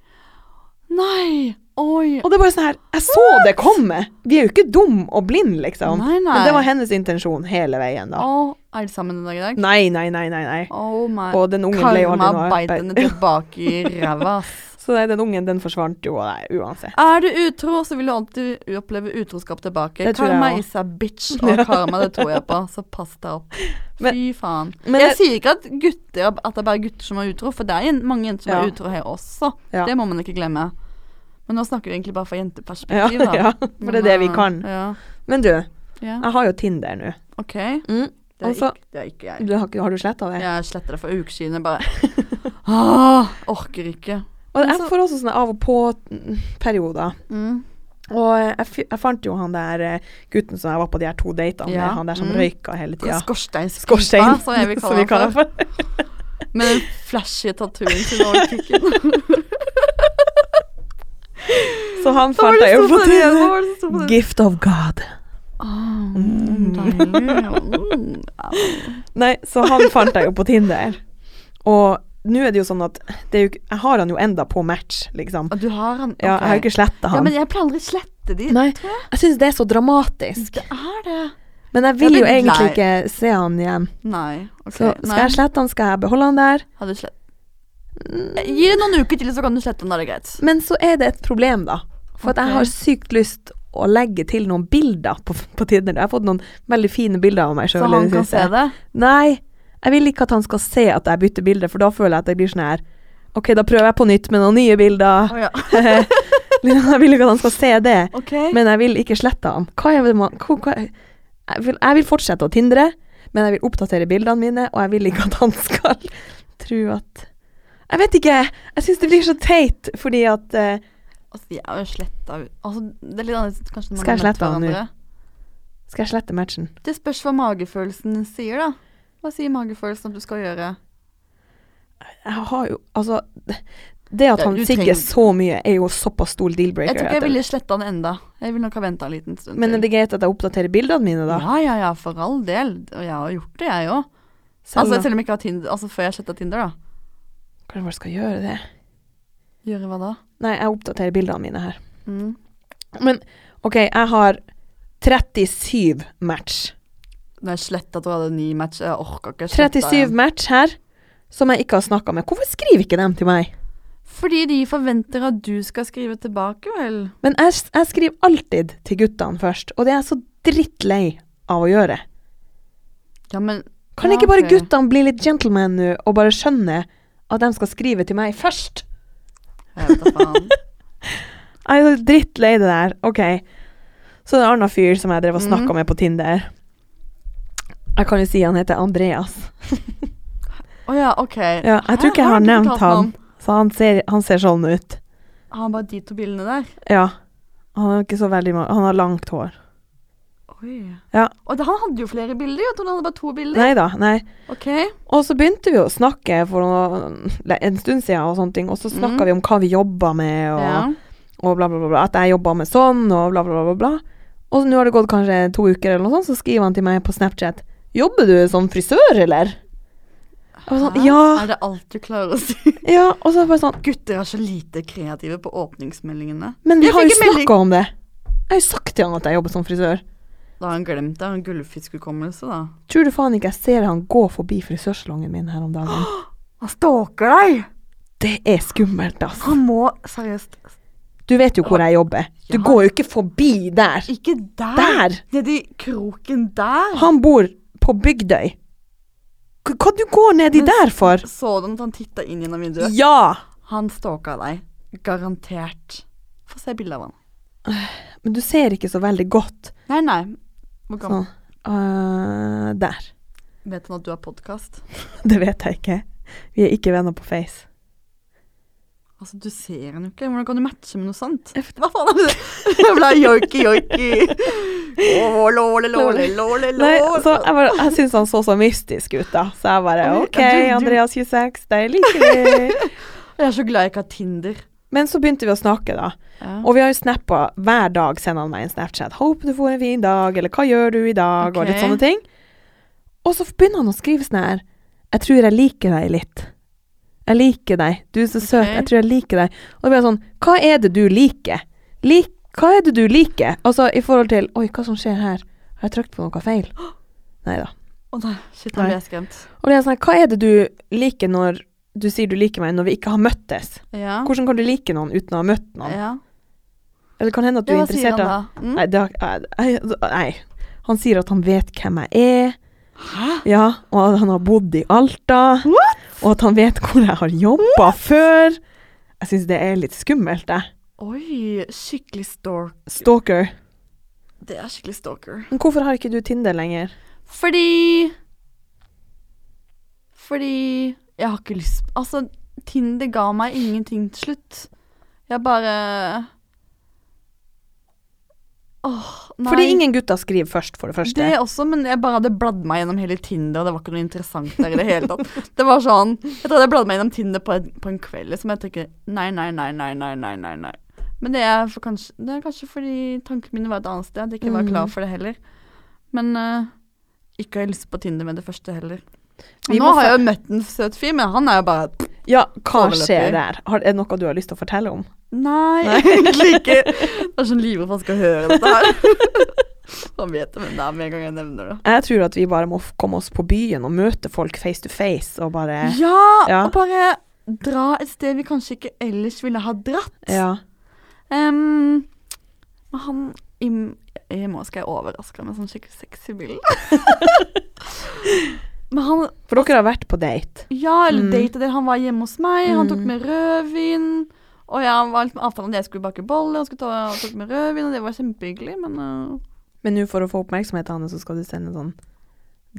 Nei! Oi. Og det er bare sånn her Jeg så det komme! Vi er jo ikke dum og blind, liksom. Nei, nei. Men det var hennes intensjon hele veien, da. Å, er de sammen den dag i dag? Nei, nei, nei, nei. nei. Oh my Og den ungen ble jo aldri Karma noe beit henne tilbake i *laughs* ræva. Så nei, den ungen, den forsvant jo nei, uansett. Er du utro, så vil du alltid oppleve utroskap tilbake. Det jeg Karma is a bitch, *laughs* og karma det tror jeg på, så pass deg opp. Men- Fy faen. men jeg det- sier ikke at gutter At det er bare gutter som er utro, for det er mange jenter som Ja. er utro her også. Ja. Det må man ikke glemme. Men nå snakker vi egentlig bare fra jenteperspektiv, da. *laughs* ja, for det er det vi kan. Ja. Men du, jeg har jo Tinder nå. OK. Mm. Det er, Altså- ikke, det er ikke jeg. Du har, har du sletta det? Jeg sletter det for uker siden. Jeg bare *laughs* ah, orker ikke. Og jeg får også sånne av og på-perioder. Mm. Og jeg, jeg fant jo han der eh, gutten som jeg var på de her to datene Ja, med, han der som mm. røyka hele tida. Skorsteinspipa, Skorstein, *laughs* som vi kaller han for. Med den flashy tattooen sin over kukken. Så han fant deg jeg jo på Tinder. Gift of God. Ah, mm, ja. Nei, så han fant jeg jo på Tinder. Og nå er det jo sånn at det jo, Jeg har han jo enda på match, liksom. Du har han Ja, jeg har jo ikke sletta Ja, han. men jeg pleier aldri slette de. Nei, tror jeg. jeg syns det er så dramatisk. Det er det. Men jeg vil Jeg jo egentlig lei. ikke se han igjen. Nei. okay. Så skal Nei. jeg slette han, skal jeg beholde han der. Har du slett. Gi det noen uker til, så kan du slette den. Er det greit. Men så er det et problem, da. For at jeg har sykt lyst å legge til noen bilder på, på Tinder. Jeg har fått noen veldig fine bilder av meg sjøl. Så han kan se det. Nei, jeg vil ikke at han skal se at jeg bytter bilder, for da føler jeg at jeg blir sånn her OK, da prøver jeg på nytt med noen nye bilder. Oh, ja. *laughs* jeg vil ikke at han skal se det, okay. men jeg vil ikke slette han. Hva er det man hva, hva, jeg, vil, jeg vil fortsette å tindre, men jeg vil oppdatere bildene mine, og jeg vil ikke at han skal tro at Jeg vet ikke. Jeg syns det blir så teit, fordi at uh, Altså, de er jo sletta Altså, det er litt annerledes kanskje når man Skal jeg slette han nå? Skal jeg slette matchen? Det spørs hva magefølelsen sier, da. Hva sier magefølelsen at du skal gjøre? Jeg har jo Altså Det at Ja, han du sigger trenger- så mye, er jo såpass stor Jeg deal-breaker. tror ikke jeg ville sletta den enda. Jeg ville nok ha venta en liten stund Men er det greit at jeg oppdaterer bildene mine, da? Ja, ja, ja, for all del. Og jeg har gjort det, jeg òg. Altså, selv om jeg ikke har Tinder Altså før jeg sletta Tinder, da. Kanskje jeg skal gjøre det? Gjøre hva da? Nei, jeg oppdaterer bildene mine her. Mm. Men OK, jeg har 37 match. Det er slett at du hadde ni match, jeg orka ikke. sletta 37 match her som jeg ikke har snakka med. Hvorfor skriver ikke dem til meg? Fordi de forventer at du skal skrive tilbake, vel. Men jeg, jeg skriver alltid til guttene først, og det er jeg så drittlei av å gjøre. Ja, men Kan ja, ikke bare okay. guttene bli litt gentleman nå, og bare skjønne at de skal skrive til meg først? Jeg vet da faen. *laughs* Jeg er så drittlei det der. OK. Så det er en annen fyr som jeg drev og snakka Mhm. med på Tinder. Jeg kan jo si han heter Andreas. Å ja, OK. Ja, jeg tror ikke jeg har nevnt han. Så han ser, han ser sånn ut. Har han bare de to bildene der? Ja. Han har ikke så veldig mange Han har langt hår. Oi. Ja. Og han hadde jo flere bilder. Trodde han hadde bare to bilder. Nei da, nei. OK. Og så begynte vi å snakke for noe, en stund siden og sånne ting, og så snakka mm. vi om hva vi jobba med, og, Ja. og bla, bla, bla, bla. At jeg jobba med sånn, og bla, bla, bla, bla. Og nå har det gått kanskje to uker, eller noe sånt, så skriver han til meg på Snapchat Jobber du som frisør, eller? Sånn, ja. Er det alt du klarer å si? *laughs* Ja, og så bare sånn Gutter er så lite kreative på åpningsmeldingene. Men vi har jo snakka om det. Jeg har jo sagt til han at jeg jobber som frisør. Da har han glemt det. Han har gullfiskhukommelse, da. Tror du faen ikke jeg ser han gå forbi frisørsalongen min her om dagen? *gasps* Han stalker deg! Det er skummelt, ass. Han må seriøst Du vet jo hvor jeg jobber. Du Ja. går jo ikke forbi der. Ikke der! Der! Nedi kroken der! Han bor på Bygdøy. K- Hva du går nedi Men- der for? Så du at han titta inn gjennom vinduet? Ja! Han stalka deg. Garantert. Få se bilde av han. Men du ser ikke så veldig godt. Nei, nei. Hvor gammel? Sånn. øh, der. Vet han at du har podkast? *laughs* Det vet jeg ikke. Vi er ikke venner på Face. Altså, du ser han jo ikke. Hvordan kan du matche med noe sånt? Hva faen er det? *laughs* Ble joiki, joiki. Åh, låle, låle, låle, Nei, så jeg, bare- jeg syns han så så mystisk ut, da. Så jeg bare OK, Andreas 26, deg liker vi. *laughs* Jeg er så glad jeg ikke har Tinder. Men så begynte vi å snakke, da. Ja. Og vi har jo snappa hver dag, sender han meg en Snapchat. 'Håper du får en fin dag', eller 'Hva gjør du i dag', og litt sånne ting. Og så begynner han å skrive sånn her 'Jeg tror jeg liker deg litt'. Jeg liker deg. Du er så søt. Ok. Jeg tror jeg liker deg. Og det blir sånn Hva er det du liker? Lik, hva er det du liker? Altså i forhold til Oi, hva som skjer her? Har jeg trykt på noe feil? *gasps* Nei da. Å nei, shit, nå blir jeg skremt. Og det er sånn, hva er det du liker når du sier du liker meg, når vi ikke har møttes? Ja. Hvordan kan du like noen uten å ha møtt noen? ja. Eller det kan hende at du ja er interessert av? Mm? Nei, det nei, nei. Han sier at han vet hvem jeg er, Hæ? ja, og at han har bodd i Alta, What? og at han vet hvor jeg har jobba før. Jeg syns det er litt skummelt, jeg. Oi, skikkelig stalk. Stalker. Det er skikkelig stalker. Men hvorfor har ikke du Tinder lenger? Fordi Fordi jeg har ikke lyst Altså, Tinder ga meg ingenting til slutt. Jeg bare Åh, nei. Fordi ingen gutter skriver først, for det første. Det også, men jeg bare hadde bladd meg gjennom hele Tinder, og det var ikke noe interessant der i det hele tatt. *laughs* Det var sånn Jeg tror jeg bladde bladd meg gjennom Tinder på, en- på en kveld, som jeg tenker Nei, nei, nei, nei, nei, nei, nei. nei. Men det er, for kanskje, det er kanskje fordi tankene mine var et annet sted. Jeg ikke var Mm. klar for det heller. Men uh, ikke har jeg lyst på Tinder med det første heller. Vi Nå har jeg jo møtt en søt fyr, men han er jo bare Ja, hva skjer der? Har, er det noe du har lyst til å fortelle om? Nei, Nei. egentlig ikke. Jeg er sånn livredd for han skal høre dette her. *laughs* Han vet det, men det er med en gang jeg nevner det. Jeg tror at vi bare må komme oss på byen og møte folk face to face og bare Ja, Ja. og bare dra et sted vi kanskje ikke ellers ville ha dratt. Ja. Um, han i, I morgen skal jeg overraske med sånn skikkelig sexy bilde. *laughs* han For dere har vært på date. Ja, eller Mm. date det. Han var hjemme hos meg, han tok Mm. med rødvin. Og jeg var litt avtalen at jeg skulle bake boller, han skulle ta, tok med rødvin, og det var kjempehyggelig, men uh, Men nå for å få oppmerksomhet av henne, så skal du sende sånn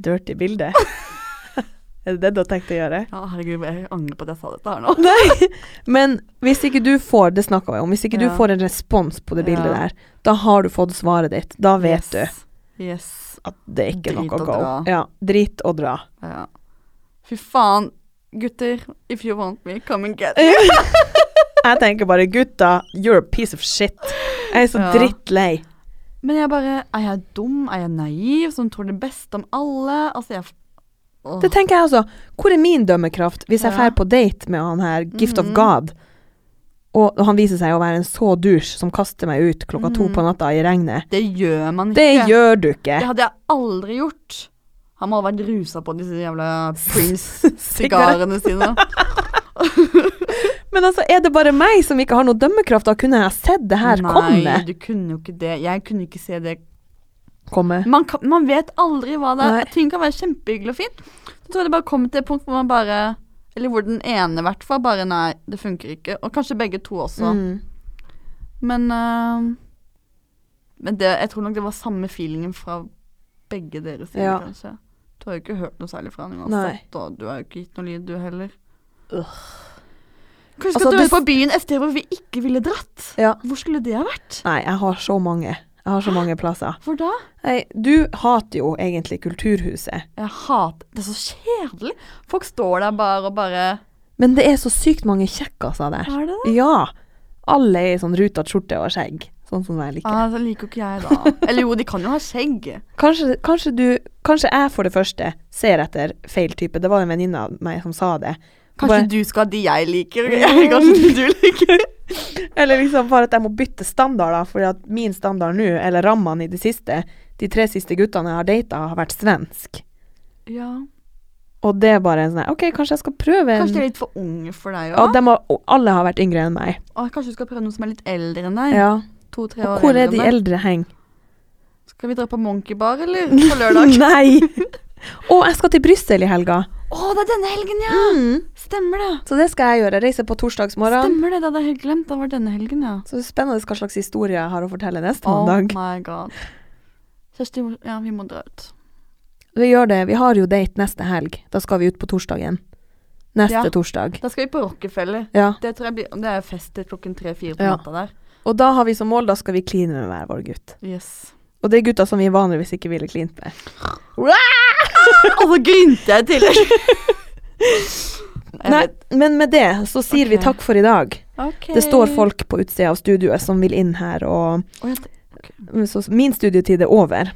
dirty bilde. *laughs* er det det du har tenkt å gjøre? Ja, herregud, jeg angrer på at jeg sa dette her nå. *laughs* Nei. Men hvis ikke du får Det snakka vi om. Hvis ikke du får en respons på det bildet Ja. der, da har du fått svaret ditt. Da vet yes. du Yes. at det er ikke Drit noe å go. dra. Ja. Drit og dra. Ja. Fy faen. Gutter, if you want me, come and get me. *laughs* Jeg tenker bare gutta, you're a piece of shit. Jeg er så Ja. drittlei. Men jeg bare Er jeg dum? Er jeg naiv som tror det beste om alle? Altså, jeg. Det tenker jeg også. Hvor er min dømmekraft hvis jeg Ja. på date med han her Gift of Mhm. God, og og han viser seg å være en så douche som kaster meg ut klokka to på natta i regnet? Det gjør man ikke. Det gjør du ikke. Det hadde jeg aldri gjort. Han må ha vært rusa på disse jævla *laughs* Prince-sigarene sine. *laughs* Men altså, er det bare meg som ikke har noe dømmekraft? Da kunne jeg sett det her Nei, komme. du kunne jo ikke det. Jeg kunne ikke se det. komme. Man, kan, man vet aldri hva det Nei. er. Ting kan være kjempehyggelig og fint. Så tror jeg det bare kommer til et punkt hvor man bare Eller hvor den ene i hvert fall bare Nei, det funker ikke. Og kanskje begge to også. Mm. Men uh, Men det, jeg tror nok det var samme feelingen fra begge deres sider, Ja. kanskje. Du har jo ikke hørt noe særlig fra han Nei. uansett, og du har jo ikke gitt noe lyd, du heller. Ugh. Kanskje Altså, skal dra på byen et sted hvor vi ikke ville dratt. Ja. Hvor skulle det ha vært? Nei, jeg har så mange. Jeg har så mange plasser. Hvor da? Nei, du hater jo egentlig Kulturhuset. Jeg hater Det er så kjedelig. Folk står der bare og bare Men det er så sykt mange kjekkaser der. Er det det? Ja. Alle er i sånn ruta skjorte og skjegg. Sånn som jeg liker. Ah, så liker ikke jeg, da. Eller jo, de kan jo ha skjegg. Kanskje, kanskje du Kanskje jeg for det første ser etter feil type. Det var en venninne av meg som sa det. Kanskje Bare- du skal ha de jeg liker, *laughs* *laughs* kanskje de du liker. *laughs* Eller liksom bare at jeg må bytte standard, da. Fordi at min standard nå, eller rammene i det siste, de tre siste guttene jeg har data, har vært svensk. Ja. Og det er bare en sånn OK, kanskje jeg skal prøve en Kanskje de er litt for unge for deg òg? Ja, har, og alle har vært yngre enn meg. Kanskje du skal prøve noen som er litt eldre enn deg? Ja. To-tre Og år hvor er de eldre heng? Skal vi dra på Monkey Bar, eller? På lørdag? Nei! Å, jeg skal til Brussel i helga. Å, det er denne helgen, ja! Mm. Stemmer det. Så det skal jeg gjøre. Reise på torsdagsmorgen. Stemmer det, det hadde jeg helt glemt. Det var denne helgen, ja. Så spennende hva slags historie jeg har å fortelle neste Oh mandag. my god. Kjersti, ja, vi må dra ut. Vi gjør det. Vi har jo date neste helg. Da skal vi ut på torsdagen. Neste Ja. torsdag. Da skal vi på Rockefeller. Ja. Det tror jeg blir Det er fest til klokken tre-fire på Ja. natta der. Og da har vi som mål, da skal vi kline med hver vår gutt. Yes. Og det er gutta som vi vanligvis ikke ville klint med. *laughs* Og så grynte jeg i tillegg. *laughs* Nei, men med det så sier vi takk for i dag. Okay. Det står folk på utsida av studioet som vil inn her, og okay. så min studietid er over.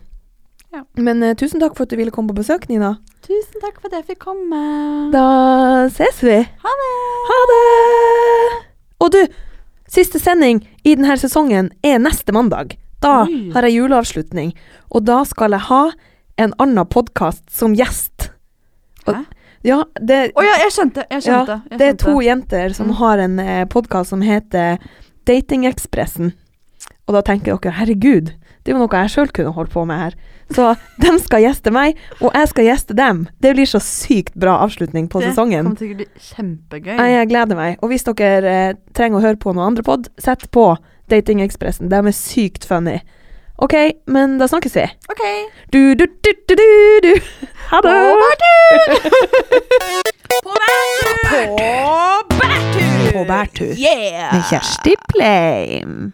Ja. Men uh, tusen takk for at du ville komme på besøk, Nina. Tusen takk for at jeg fikk komme. Da ses vi. Ha det! Ha det! Og du, siste sending i denne sesongen er neste mandag. Da Oi. har jeg juleavslutning, og da skal jeg ha en annen podkast som gjest. Og- Hæ? Ja, det, Å ja, jeg skjønte. Jeg ja, skjønte. jeg det er to jenter som Mm. har en eh, podkast som heter Datingekspressen. Og da tenker dere herregud, det er jo noe jeg sjøl kunne holdt på med her. Så *laughs* de skal gjeste meg, og jeg skal gjeste dem. Det blir så sykt bra avslutning på sesongen. Det kommer til å bli kjempegøy. Jeg gleder meg. Og hvis dere eh, trenger å høre på noen andre pod, sett på Datingekspressen. De er sykt funny. OK, men da snakkes vi. OK. Du, du, du, du, du, du. Ha det! På bærtur! *laughs* På bærtur! Yeah! Med Kjersti Pleim.